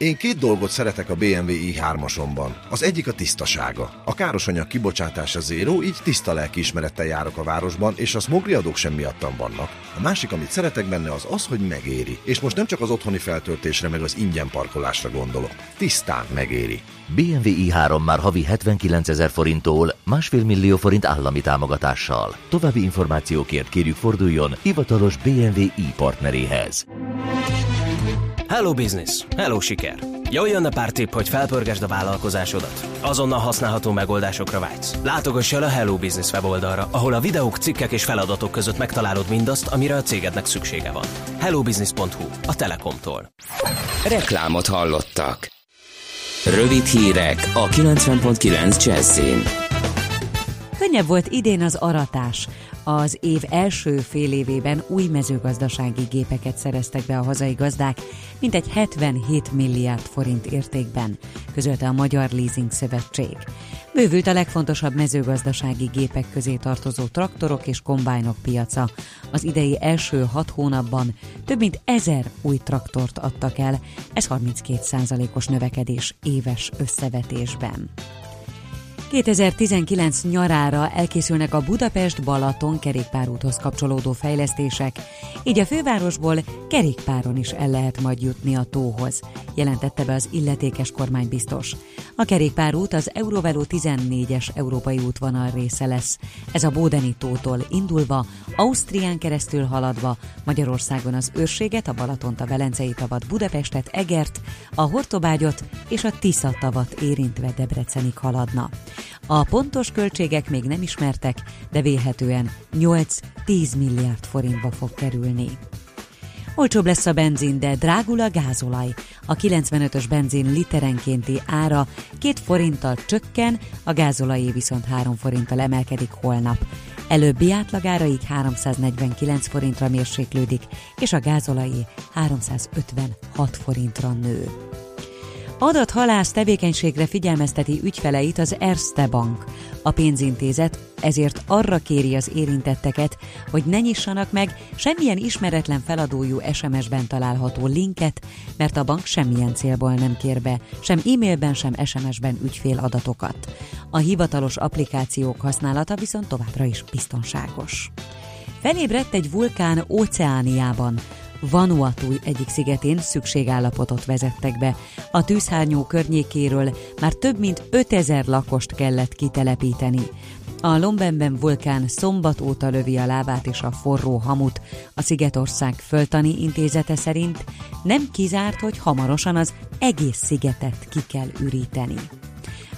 Én két dolgot szeretek a BMW i3-asomban. Az egyik a tisztasága. A károsanyag kibocsátása zéró, így tiszta lelkiismerettel járok a városban, és a smogri adók sem miattam vannak. A másik, amit szeretek benne, az az, hogy megéri. És most nem csak az otthoni feltöltésre, meg az ingyen parkolásra gondolok. Tisztán megéri. BMW i3 már havi 79 ezer forinttól másfél millió forint állami támogatással. További információkért kérjük forduljon hivatalos BMW i partneréhez. Hello Business, hello siker! Jöjjön a pár tipp, hogy felpörgesd a vállalkozásodat. Azonnal használható megoldásokra vágysz. Látogass el a Hello Business weboldalra, ahol a videók, cikkek és feladatok között megtalálod mindazt, amire a cégednek szüksége van. hellobusiness.hu, a Telekomtól. Reklámot hallottak. Rövid hírek a 90.9 Jazzin. Könnyebb volt idén az aratás. Az év első fél évében új mezőgazdasági gépeket szereztek be a hazai gazdák, mintegy 77 milliárd forint értékben, közölte a Magyar Leasing Szövetség. Bővült a legfontosabb mezőgazdasági gépek közé tartozó traktorok és kombájnok piaca. Az idei első hat hónapban több mint ezer új traktort adtak el, ez 32 os növekedés éves összevetésben. 2019 nyarára elkészülnek a Budapest-Balaton kerékpárúthoz kapcsolódó fejlesztések, így a fővárosból kerékpáron is el lehet majd jutni a tóhoz, jelentette be az illetékes kormánybiztos. A kerékpárút az Eurovelo 14-es európai útvonal része lesz. Ez a Bódeni tótól indulva, Ausztrián keresztül haladva, Magyarországon az Őrséget, a Balatont, a Velencei tavat, Budapestet, Egert, a Hortobágyot és a Tisza tavat érintve Debrecenig haladna. A pontos költségek még nem ismertek, de vélhetően 8-10 milliárd forintba fog kerülni. Olcsóbb lesz a benzin, de drágul a gázolaj. A 95-ös benzin literenkénti ára 2 forinttal csökken, a gázolajé viszont 3 forinttal emelkedik holnap. Előbbi átlagáraig 349 forintra mérséklődik, és a gázolajé 356 forintra nő. Adathalász tevékenységre figyelmezteti ügyfeleit az Erste Bank. A pénzintézet ezért arra kéri az érintetteket, hogy ne nyissanak meg semmilyen ismeretlen feladójú SMS-ben található linket, mert a bank semmilyen célból nem kér be, sem e-mailben, sem SMS-ben ügyféladatokat. A hivatalos applikációk használata viszont továbbra is biztonságos. Felébredt egy vulkán Óceániában, Vanuatu egyik szigetén szükségállapotot vezettek be. A tűzhárnyó környékéről már több mint 5000 lakost kellett kitelepíteni. A Lombemben vulkán szombat óta lövi a lábát és a forró hamut. A Szigetország föltani intézete szerint nem kizárt, hogy hamarosan az egész szigetet ki kell üríteni.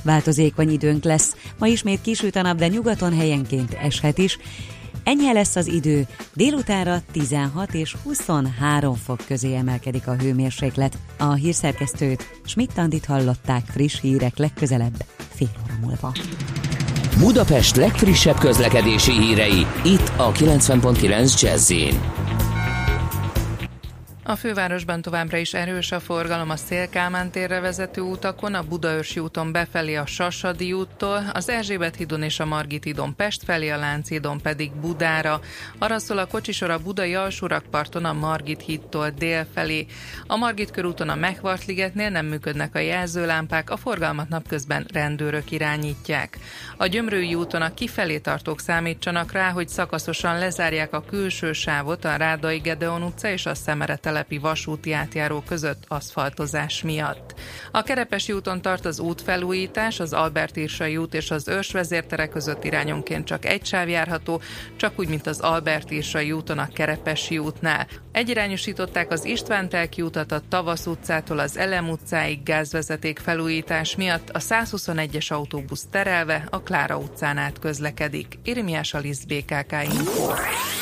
Változékony időnk lesz, ma ismét kisüt a nap, de nyugaton helyenként eshet is, Enyhe lesz az idő, délutánra 16 és 23 fok közé emelkedik a hőmérséklet. A hírszerkesztőt Schmidt-Tandit hallották friss hírek legközelebb fél óra múlva. Budapest legfrissebb közlekedési hírei, itt a 90.9 jazz A fővárosban továbbra is erős a forgalom a Szélkámán térre vezető utakon, a Budaörsi úton befelé a Sasadi úttól, az Erzsébet hídon és a Margit hídon Pest felé, a Lánchídon pedig Budára. Arra szól a kocsisor a Budai alsórakparton a Margit hídtól dél felé. A Margit körúton a Mechvart ligetnél nem működnek a jelzőlámpák, a forgalmat napközben rendőrök irányítják. A Gyömrői úton a kifelé tartók számítsanak rá, hogy szakaszosan lezárják a külső sávot a Rádai Gedeon utca és a Szemere telepi vasúti átjáró között aszfaltozás miatt. A Kerepesi úton tart az útfelújítás, az Albert Irsai út és az Őrs vezértere között irányonként csak egy sáv járható, csak úgy, mint az Albert Irsai úton a Kerepesi útnál. Egyirányosították az István Telki utat a Tavasz utcától az Elem utcáig gázvezeték felújítás miatt a 121-es autóbusz terelve a Klára utcán át közlekedik. Irmiás Alisz BKK Info.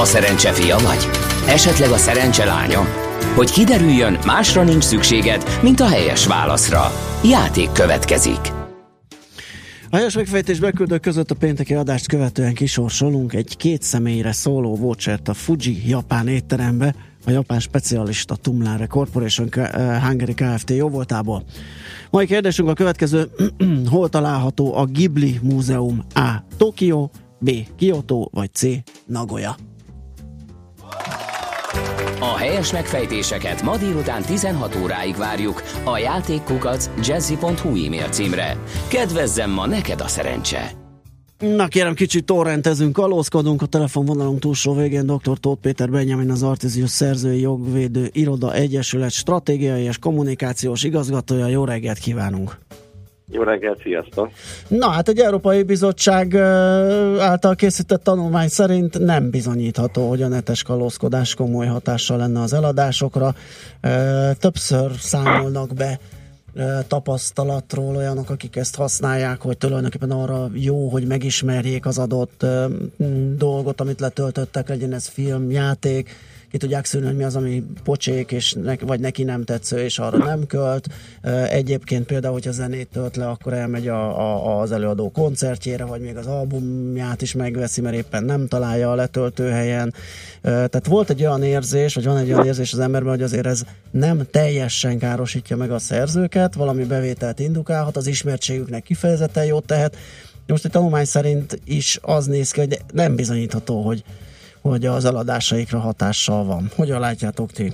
A szerencse fia vagy? Esetleg a szerencse lánya? Hogy kiderüljön, másra nincs szükséged, mint a helyes válaszra. Játék következik. A helyes megfejtés beküldők között a pénteki adást követően kisorsolunk egy két személyre szóló vouchert a Fuji japán étterembe, a japán specialista Tumlare Corporation eh, Hungary Kft. jóvoltából. Mai kérdésünk a következő, *clears throat* hol található a Ghibli Múzeum A. Tokió, B. Kyoto vagy C. Nagoya? A helyes megfejtéseket ma délután 16 óráig várjuk a játékkukac jazzy.hu e-mail címre. Kedvezzem ma neked a szerencse! Na kérem, kicsit torrentezünk, kalózkodunk a telefonvonalunk túlsó végén. Dr. Tóth Péter Benjamin, az Artizius Szerzői Jogvédő Iroda Egyesület stratégiai és kommunikációs igazgatója. Jó reggelt kívánunk! Jó reggelt, sziasztok! Na hát egy Európai Bizottság által készített tanulmány szerint nem bizonyítható, hogy a netes kalózkodás komoly hatással lenne az eladásokra. Többször számolnak be tapasztalatról olyanok, akik ezt használják, hogy tulajdonképpen arra jó, hogy megismerjék az adott dolgot, amit letöltöttek, legyen ez film, játék, ki tudják szűrni, hogy mi az, ami pocsék, és ne, vagy neki nem tetsző, és arra nem költ. Egyébként például, hogyha zenét tölt le, akkor elmegy a, a, az előadó koncertjére, vagy még az albumját is megveszi, mert éppen nem találja a letöltőhelyen. Ö, Tehát volt egy olyan érzés, vagy van egy olyan érzés az emberben, hogy azért ez nem teljesen károsítja meg a szerzőket, valami bevételt indukálhat, az ismertségüknek kifejezetten jót tehet. Most egy tanulmány szerint is az néz ki, hogy nem bizonyítható, hogy hogy az eladásaikra hatással van. Hogyan látjátok ti?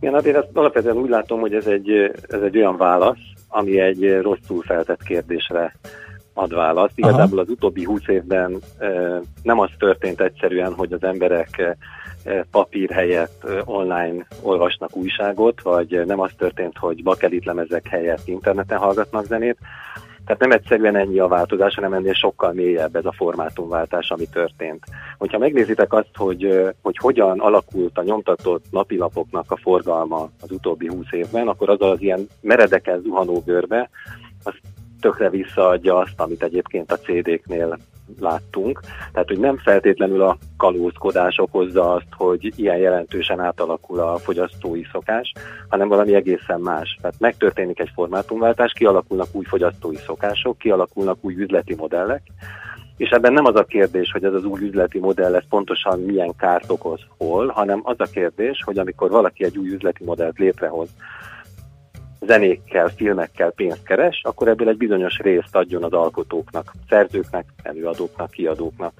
Igen, hát én ezt alapvetően úgy látom, hogy ez egy, ez egy olyan válasz, ami egy rosszul feltett kérdésre ad választ. Igazából az utóbbi húsz évben eh, nem az történt egyszerűen, hogy az emberek eh, papír helyett eh, online olvasnak újságot, vagy nem az történt, hogy bakelit lemezek helyett interneten hallgatnak zenét, tehát nem egyszerűen ennyi a változás, hanem ennél sokkal mélyebb ez a formátumváltás, ami történt. Hogyha megnézitek azt, hogy, hogy hogyan alakult a nyomtatott napilapoknak a forgalma az utóbbi húsz évben, akkor az az ilyen meredeken zuhanó görbe, az tökre visszaadja azt, amit egyébként a CD-knél láttunk. Tehát, hogy nem feltétlenül a kalózkodás okozza azt, hogy ilyen jelentősen átalakul a fogyasztói szokás, hanem valami egészen más. Tehát megtörténik egy formátumváltás, kialakulnak új fogyasztói szokások, kialakulnak új üzleti modellek, és ebben nem az a kérdés, hogy ez az új üzleti modell ez pontosan milyen kárt okoz hol, hanem az a kérdés, hogy amikor valaki egy új üzleti modellt létrehoz, zenékkel, filmekkel pénzt keres, akkor ebből egy bizonyos részt adjon az alkotóknak, szerzőknek, előadóknak, kiadóknak.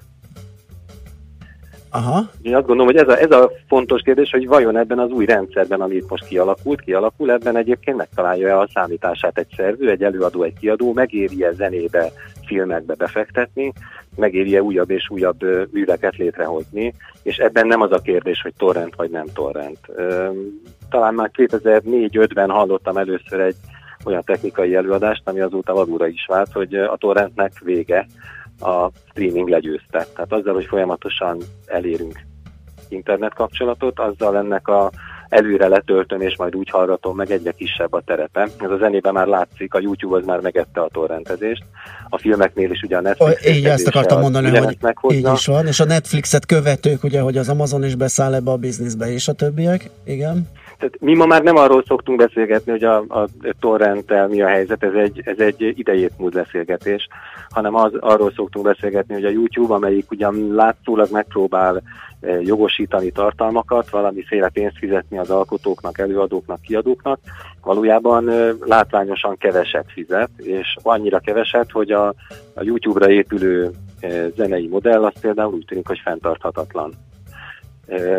Aha. Én azt gondolom, hogy ez a, ez a fontos kérdés, hogy vajon ebben az új rendszerben, ami itt most kialakult, kialakul, ebben egyébként megtalálja a számítását egy szerző, egy előadó, egy kiadó, megéri-e zenébe, filmekbe befektetni, megéri-e újabb és újabb műveket létrehozni, és ebben nem az a kérdés, hogy torrent vagy nem torrent. Talán már 2004-5-ben hallottam először egy olyan technikai előadást, ami azóta valóra is vált, hogy a torrentnek vége, a streaming legyőzte. Tehát azzal, hogy folyamatosan elérünk internet kapcsolatot, azzal ennek a előre letöltöm, és majd úgy hallgatom meg, egyre kisebb a terepe. Ez a zenében már látszik, a YouTube az már megette a torrentezést. A filmeknél is ugye a Netflix Így ezt akartam mondani, hogy így meghozza. is van, és a Netflixet követők, ugye, hogy az Amazon is beszáll ebbe a bizniszbe, és a többiek, igen. Tehát mi ma már nem arról szoktunk beszélgetni, hogy a, a torrenttel mi a helyzet, ez egy, ez egy idejét múlt beszélgetés, hanem az, arról szoktunk beszélgetni, hogy a YouTube, amelyik ugyan látszólag megpróbál jogosítani tartalmakat, valamiféle pénzt fizetni az alkotóknak, előadóknak, kiadóknak, valójában látványosan keveset fizet, és annyira keveset, hogy a, a YouTube-ra épülő zenei modell az például úgy tűnik, hogy fenntarthatatlan.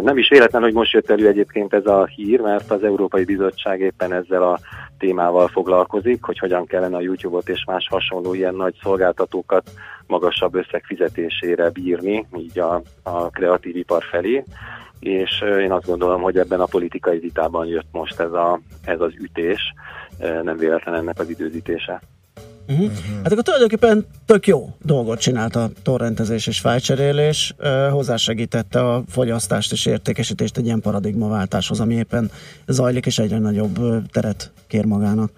Nem is véletlen, hogy most jött elő egyébként ez a hír, mert az Európai Bizottság éppen ezzel a témával foglalkozik, hogy hogyan kellene a YouTube-ot és más hasonló ilyen nagy szolgáltatókat magasabb összeg fizetésére bírni, így a, a kreatív ipar felé. És én azt gondolom, hogy ebben a politikai vitában jött most ez, a, ez az ütés, nem véletlen ennek az időzítése. Uh-huh. Hát akkor tulajdonképpen tök jó dolgot csinált a torrentezés és fájcserélés, uh, hozzásegítette a fogyasztást és értékesítést egy ilyen paradigmaváltáshoz, ami éppen zajlik és egyre nagyobb ö, teret kér magának.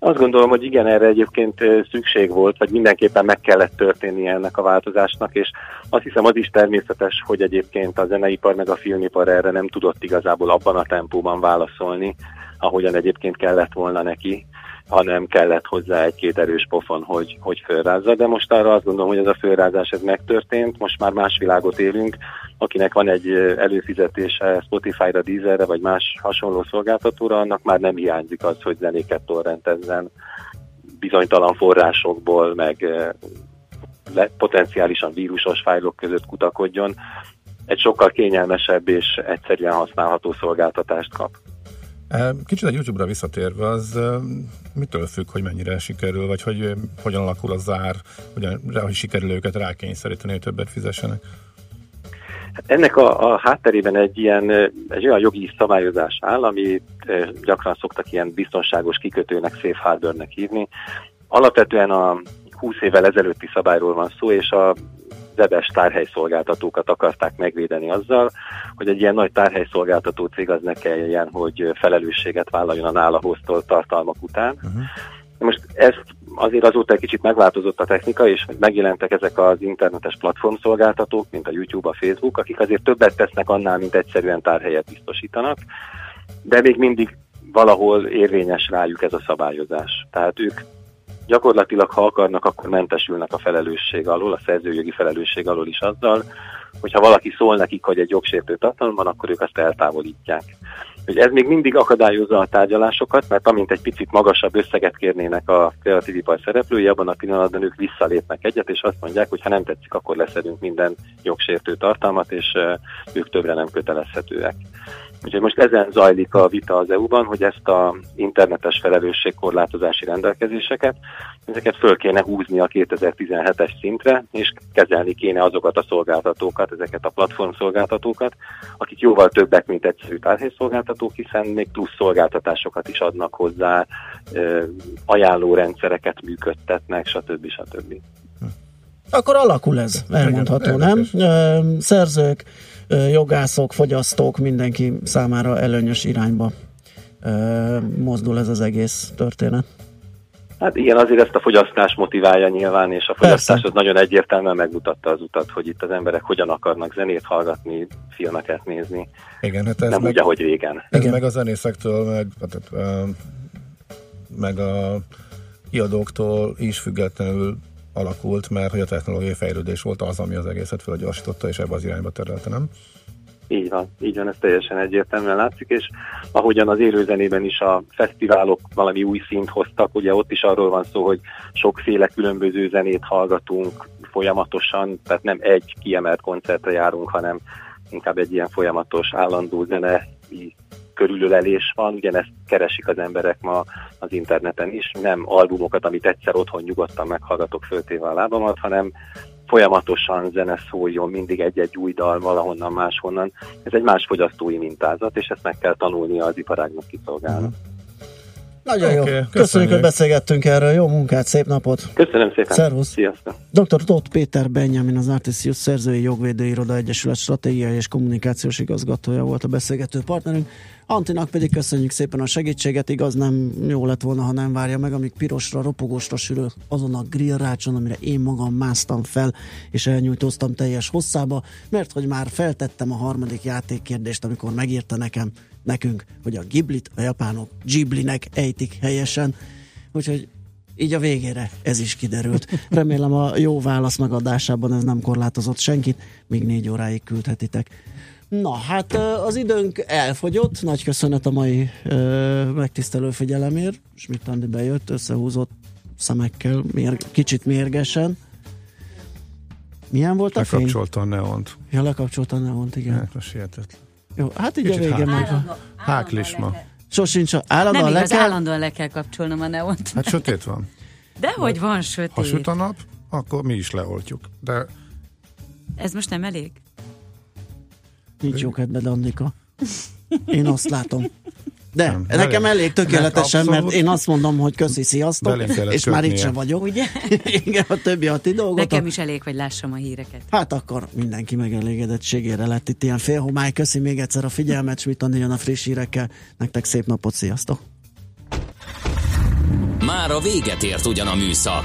Azt gondolom, hogy igen, erre egyébként szükség volt, vagy mindenképpen meg kellett történnie ennek a változásnak, és azt hiszem az is természetes, hogy egyébként a zeneipar meg a filmipar erre nem tudott igazából abban a tempóban válaszolni, ahogyan egyébként kellett volna neki, hanem kellett hozzá egy-két erős pofon, hogy, hogy fölrázza. De most arra azt gondolom, hogy ez a fölrázás ez megtörtént, most már más világot élünk, akinek van egy előfizetése Spotify-ra, Deezerre vagy más hasonló szolgáltatóra, annak már nem hiányzik az, hogy zenéket torrentezzen bizonytalan forrásokból, meg le, potenciálisan vírusos fájlok között kutakodjon. Egy sokkal kényelmesebb és egyszerűen használható szolgáltatást kap. Kicsit a YouTube-ra visszatérve, az mitől függ, hogy mennyire sikerül, vagy hogy hogyan alakul a zár, hogyan, hogy sikerül őket rákényszeríteni, hogy többet fizessenek? Ennek a, a hátterében egy ilyen egy olyan jogi szabályozás áll, ami gyakran szoktak ilyen biztonságos kikötőnek, safe harbornek hívni. Alapvetően a 20 évvel ezelőtti szabályról van szó, és a webes tárhelyszolgáltatókat akarták megvédeni azzal, hogy egy ilyen nagy tárhelyszolgáltató cég az ne kelljen, hogy felelősséget vállaljon a nála hoztolt tartalmak után. Uh-huh. Most ezt azért azóta egy kicsit megváltozott a technika, és megjelentek ezek az internetes platformszolgáltatók, mint a YouTube, a Facebook, akik azért többet tesznek annál, mint egyszerűen tárhelyet biztosítanak, de még mindig valahol érvényes rájuk ez a szabályozás. Tehát ők gyakorlatilag, ha akarnak, akkor mentesülnek a felelősség alól, a szerzőjogi felelősség alól is azzal, hogyha valaki szól nekik, hogy egy jogsértő tartalom akkor ők azt eltávolítják. Hogy ez még mindig akadályozza a tárgyalásokat, mert amint egy picit magasabb összeget kérnének a kreatív ipar szereplői, abban a pillanatban ők visszalépnek egyet, és azt mondják, hogy ha nem tetszik, akkor leszedünk minden jogsértő tartalmat, és ők többre nem kötelezhetőek. Úgyhogy most ezen zajlik a vita az EU-ban, hogy ezt a internetes felelősségkorlátozási rendelkezéseket, ezeket föl kéne húzni a 2017-es szintre, és kezelni kéne azokat a szolgáltatókat, ezeket a platform szolgáltatókat, akik jóval többek, mint egyszerű tárhelyszolgáltatók, hiszen még plusz szolgáltatásokat is adnak hozzá, ö, ajánlórendszereket működtetnek, stb. stb. Akkor alakul ez, elmondható, nem? Szerzők, jogászok, fogyasztók, mindenki számára előnyös irányba mozdul ez az egész történet. Hát igen, azért ezt a fogyasztás motiválja nyilván, és a fogyasztás az nagyon egyértelműen megmutatta az utat, hogy itt az emberek hogyan akarnak zenét hallgatni, filmeket nézni. Igen, hát ez Nem meg, úgy, ahogy régen. Ez meg a zenészektől, meg, tehát, ö, meg a kiadóktól is függetlenül alakult, mert hogy a technológiai fejlődés volt az, ami az egészet felgyorsította, és ebbe az irányba terelte, nem? Így van, így van, ez teljesen egyértelműen látszik, és ahogyan az élőzenében is a fesztiválok valami új szint hoztak, ugye ott is arról van szó, hogy sokféle különböző zenét hallgatunk folyamatosan, tehát nem egy kiemelt koncertre járunk, hanem inkább egy ilyen folyamatos, állandó zene körülölelés van, ugyanezt keresik az emberek ma az interneten is, nem albumokat, amit egyszer otthon nyugodtan meghallgatok föltéve a lábamat, hanem folyamatosan zene szóljon, mindig egy-egy új dal valahonnan máshonnan. Ez egy más fogyasztói mintázat, és ezt meg kell tanulnia az iparágnak kiszolgálni. Nagyon jó. Oké, Köszönjük, köszönjük. hogy beszélgettünk erről. Jó munkát, szép napot. Köszönöm szépen. Szervusz. Sziasztok. Dr. Tóth Péter Benjamin, az Artisius Szerzői Jogvédőiroda Egyesület stratégiai és kommunikációs igazgatója volt a beszélgető partnerünk. Antinak pedig köszönjük szépen a segítséget, igaz nem jó lett volna, ha nem várja meg, amíg pirosra, ropogósra sülő azon a grillrácson, amire én magam másztam fel, és elnyújtóztam teljes hosszába, mert hogy már feltettem a harmadik játékkérdést, amikor megírta nekem, nekünk, hogy a Ghiblit a japánok Ghiblinek ejtik helyesen, úgyhogy így a végére ez is kiderült. Remélem a jó válasz megadásában ez nem korlátozott senkit, még négy óráig küldhetitek. Na, hát az időnk elfogyott, nagy köszönet a mai ö, megtisztelő figyelemért, Schmidt Andi bejött, összehúzott szemekkel, mér, kicsit mérgesen. Milyen volt a fény? Lekapcsolta a neont. Ja, lekapcsolta a neont, igen. Hát most hihetetlen. Jó, hát így a Kicsit vége hák- meg. Háklisma. Sosincs, a- állandóan Nem le igaz, kell, állandóan le kell kapcsolnom a neont. Hát sötét van. De hogy van Ha sötét? süt a nap, akkor mi is leoltjuk. De Ez most nem elég? Nincs jó kedved, Annika. Én azt látom. De Nem, nekem elég. elég tökéletesen, Abszolút. mert én azt mondom, hogy köszi, sziasztok, és már itt sem vagyok. Ugye? *laughs* Igen, a többi a ti dolgotok. Nekem is elég, hogy lássam a híreket. Hát akkor mindenki megelégedettségére lett itt ilyen félhomály. Köszi még egyszer a figyelmet, Schmidt Andi jön a friss hírekkel. Nektek szép napot, sziasztok! Már a véget ért ugyan a műszak,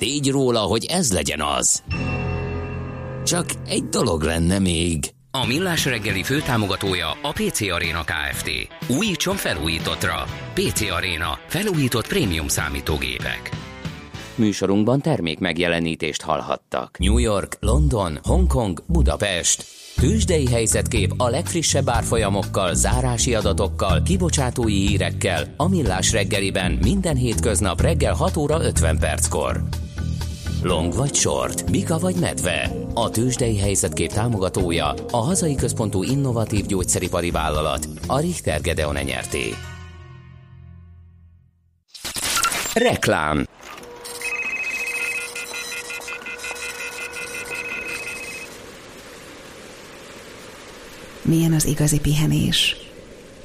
tégy róla, hogy ez legyen az. Csak egy dolog lenne még. A Millás reggeli főtámogatója a PC Arena Kft. Újítson felújítottra. PC Arena. Felújított prémium számítógépek. Műsorunkban termék megjelenítést hallhattak. New York, London, Hongkong, Budapest. Tőzsdei helyzetkép a legfrissebb árfolyamokkal, zárási adatokkal, kibocsátói hírekkel, a Millás reggeliben minden hétköznap reggel 6 óra 50 perckor. Long vagy short, Mika vagy medve. A tőzsdei helyzetkép támogatója a hazai központú innovatív gyógyszeripari vállalat, a Richter Gedeon nyerté. Reklám Milyen az igazi pihenés?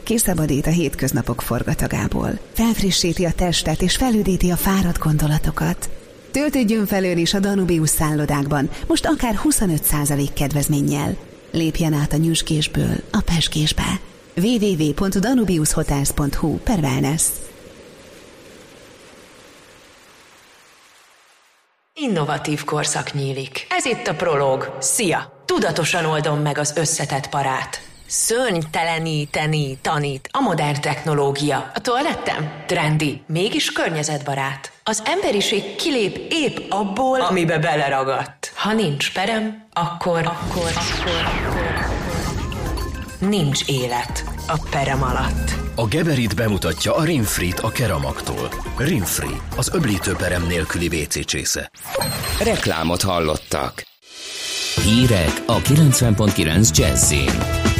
Kiszabadít a hétköznapok forgatagából, felfrissíti a testet és felüdíti a fáradt gondolatokat. Töltődjön fel ön is a Danubius szállodákban, most akár 25% kedvezménnyel. Lépjen át a nyüskésből a peskésbe. www.danubiushotels.hu per wellness. Innovatív korszak nyílik. Ez itt a Prológ. Szia! Tudatosan oldom meg az összetett parát. Szörnyteleníteni tanít a modern technológia. A toalettem? Trendi, mégis környezetbarát. Az emberiség kilép épp abból, amibe beleragadt. Ha nincs perem, akkor, akkor, akkor, nincs élet a perem alatt. A Geberit bemutatja a Rinfrit a Keramaktól. Rinfri, az öblítőperem nélküli WC csésze. Reklámot hallottak. Hírek a 90.9 Jazzin.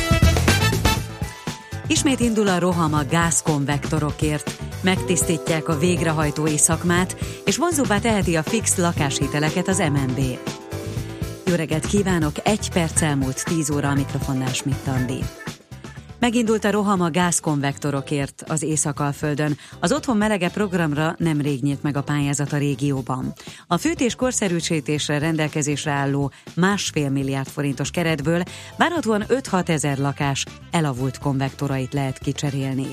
Ismét indul a roham a gázkonvektorokért. Megtisztítják a végrehajtói szakmát, és vonzóbbá teheti a fix lakáshiteleket az MNB. Jó reggelt kívánok! Egy perc elmúlt 10 óra a mikrofonnál Schmidt. Megindult a roham a gázkonvektorokért az Észak-Alföldön. Az Otthon Melege programra nemrég nyílt meg a pályázat a régióban. A fűtés korszerűsítésre rendelkezésre álló másfél milliárd forintos keretből várhatóan 5-6 ezer lakás elavult konvektorait lehet kicserélni.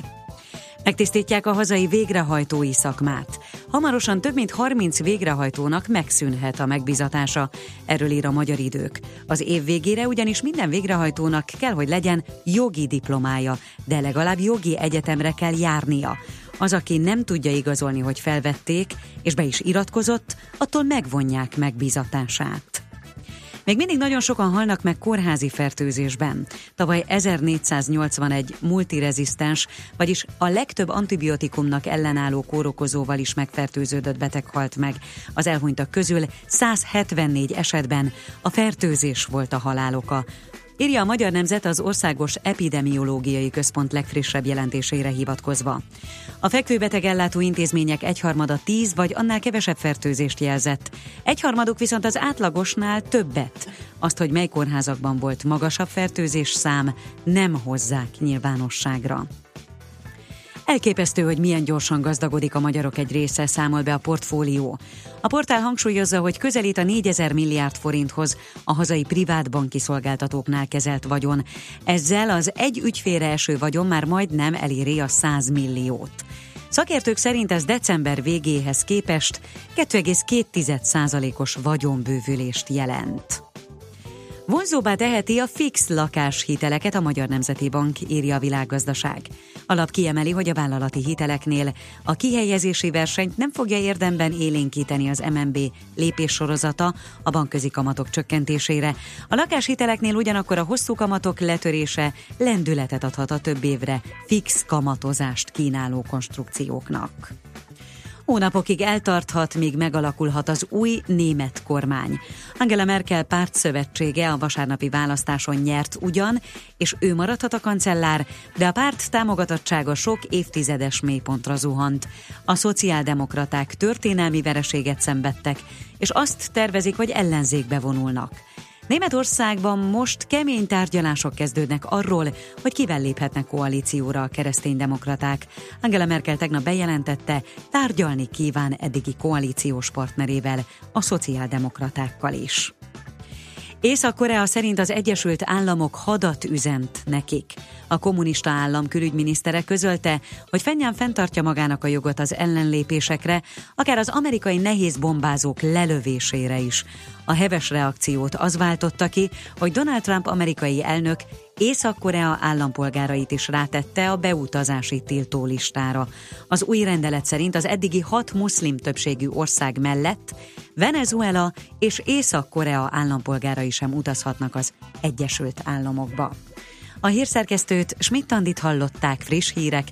Megtisztítják a hazai végrehajtói szakmát. Hamarosan több mint 30 végrehajtónak megszűnhet a megbizatása. Erről ír a Magyar Idők. Az év végére ugyanis minden végrehajtónak kell, hogy legyen jogi diplomája, de legalább jogi egyetemre kell járnia. Az, aki nem tudja igazolni, hogy felvették, és be is iratkozott, attól megvonják megbízatását. Még mindig nagyon sokan halnak meg kórházi fertőzésben. Tavaly 1481 multirezisztens, vagyis a legtöbb antibiotikumnak ellenálló kórokozóval is megfertőződött beteg halt meg. Az elhunytak közül 174 esetben a fertőzés volt a haláloka. Írja a Magyar Nemzet az Országos Epidemiológiai Központ legfrissebb jelentésére hivatkozva. A fekvőbeteg ellátó intézmények egyharmada 10 vagy annál kevesebb fertőzést jelzett. Egyharmaduk viszont az átlagosnál többet. Azt, hogy mely kórházakban volt magasabb fertőzés szám, nem hozzák nyilvánosságra. Elképesztő, hogy milyen gyorsan gazdagodik a magyarok egy része, számol be a portfólió. A portál hangsúlyozza, hogy közelít a 4000 milliárd forinthoz a hazai privát banki szolgáltatóknál kezelt vagyon. Ezzel az egy ügyfélre eső vagyon már majdnem eléri a 100 milliót. Szakértők szerint ez december végéhez képest 2,2%-os vagyonbővülést jelent. Vonzóbbá teheti a fix lakáshiteleket a Magyar Nemzeti Bank, írja a világgazdaság. Alap kiemeli, hogy a vállalati hiteleknél a kihelyezési versenyt nem fogja érdemben élénkíteni az MNB lépéssorozata a bankközi kamatok csökkentésére. A lakáshiteleknél ugyanakkor a hosszú kamatok letörése lendületet adhat a több évre fix kamatozást kínáló konstrukcióknak. Hónapokig eltarthat, míg megalakulhat az új német kormány. Angela Merkel pártszövetsége a vasárnapi választáson nyert ugyan, és ő maradhat a kancellár, de a párt támogatottsága sok évtizedes mélypontra zuhant. A szociáldemokraták történelmi vereséget szenvedtek, és azt tervezik, hogy ellenzékbe vonulnak. Németországban most kemény tárgyalások kezdődnek arról, hogy kivel léphetnek koalícióra a kereszténydemokraták. Angela Merkel tegnap bejelentette, tárgyalni kíván eddigi koalíciós partnerével, a szociáldemokratákkal is. Észak-Korea szerint az Egyesült Államok hadat üzent nekik. A kommunista állam külügyminisztere közölte, hogy Fennyán fenntartja magának a jogot az ellenlépésekre, akár az amerikai nehéz bombázók lelövésére is. A heves reakciót az váltotta ki, hogy Donald Trump amerikai elnök Észak-Korea állampolgárait is rátette a beutazási tiltó listára. Az új rendelet szerint az eddigi hat muszlim többségű ország mellett Venezuela és Észak-Korea állampolgárai sem utazhatnak az Egyesült Államokba. A hírszerkesztőt Schmidt-Tandit hallották friss hírek,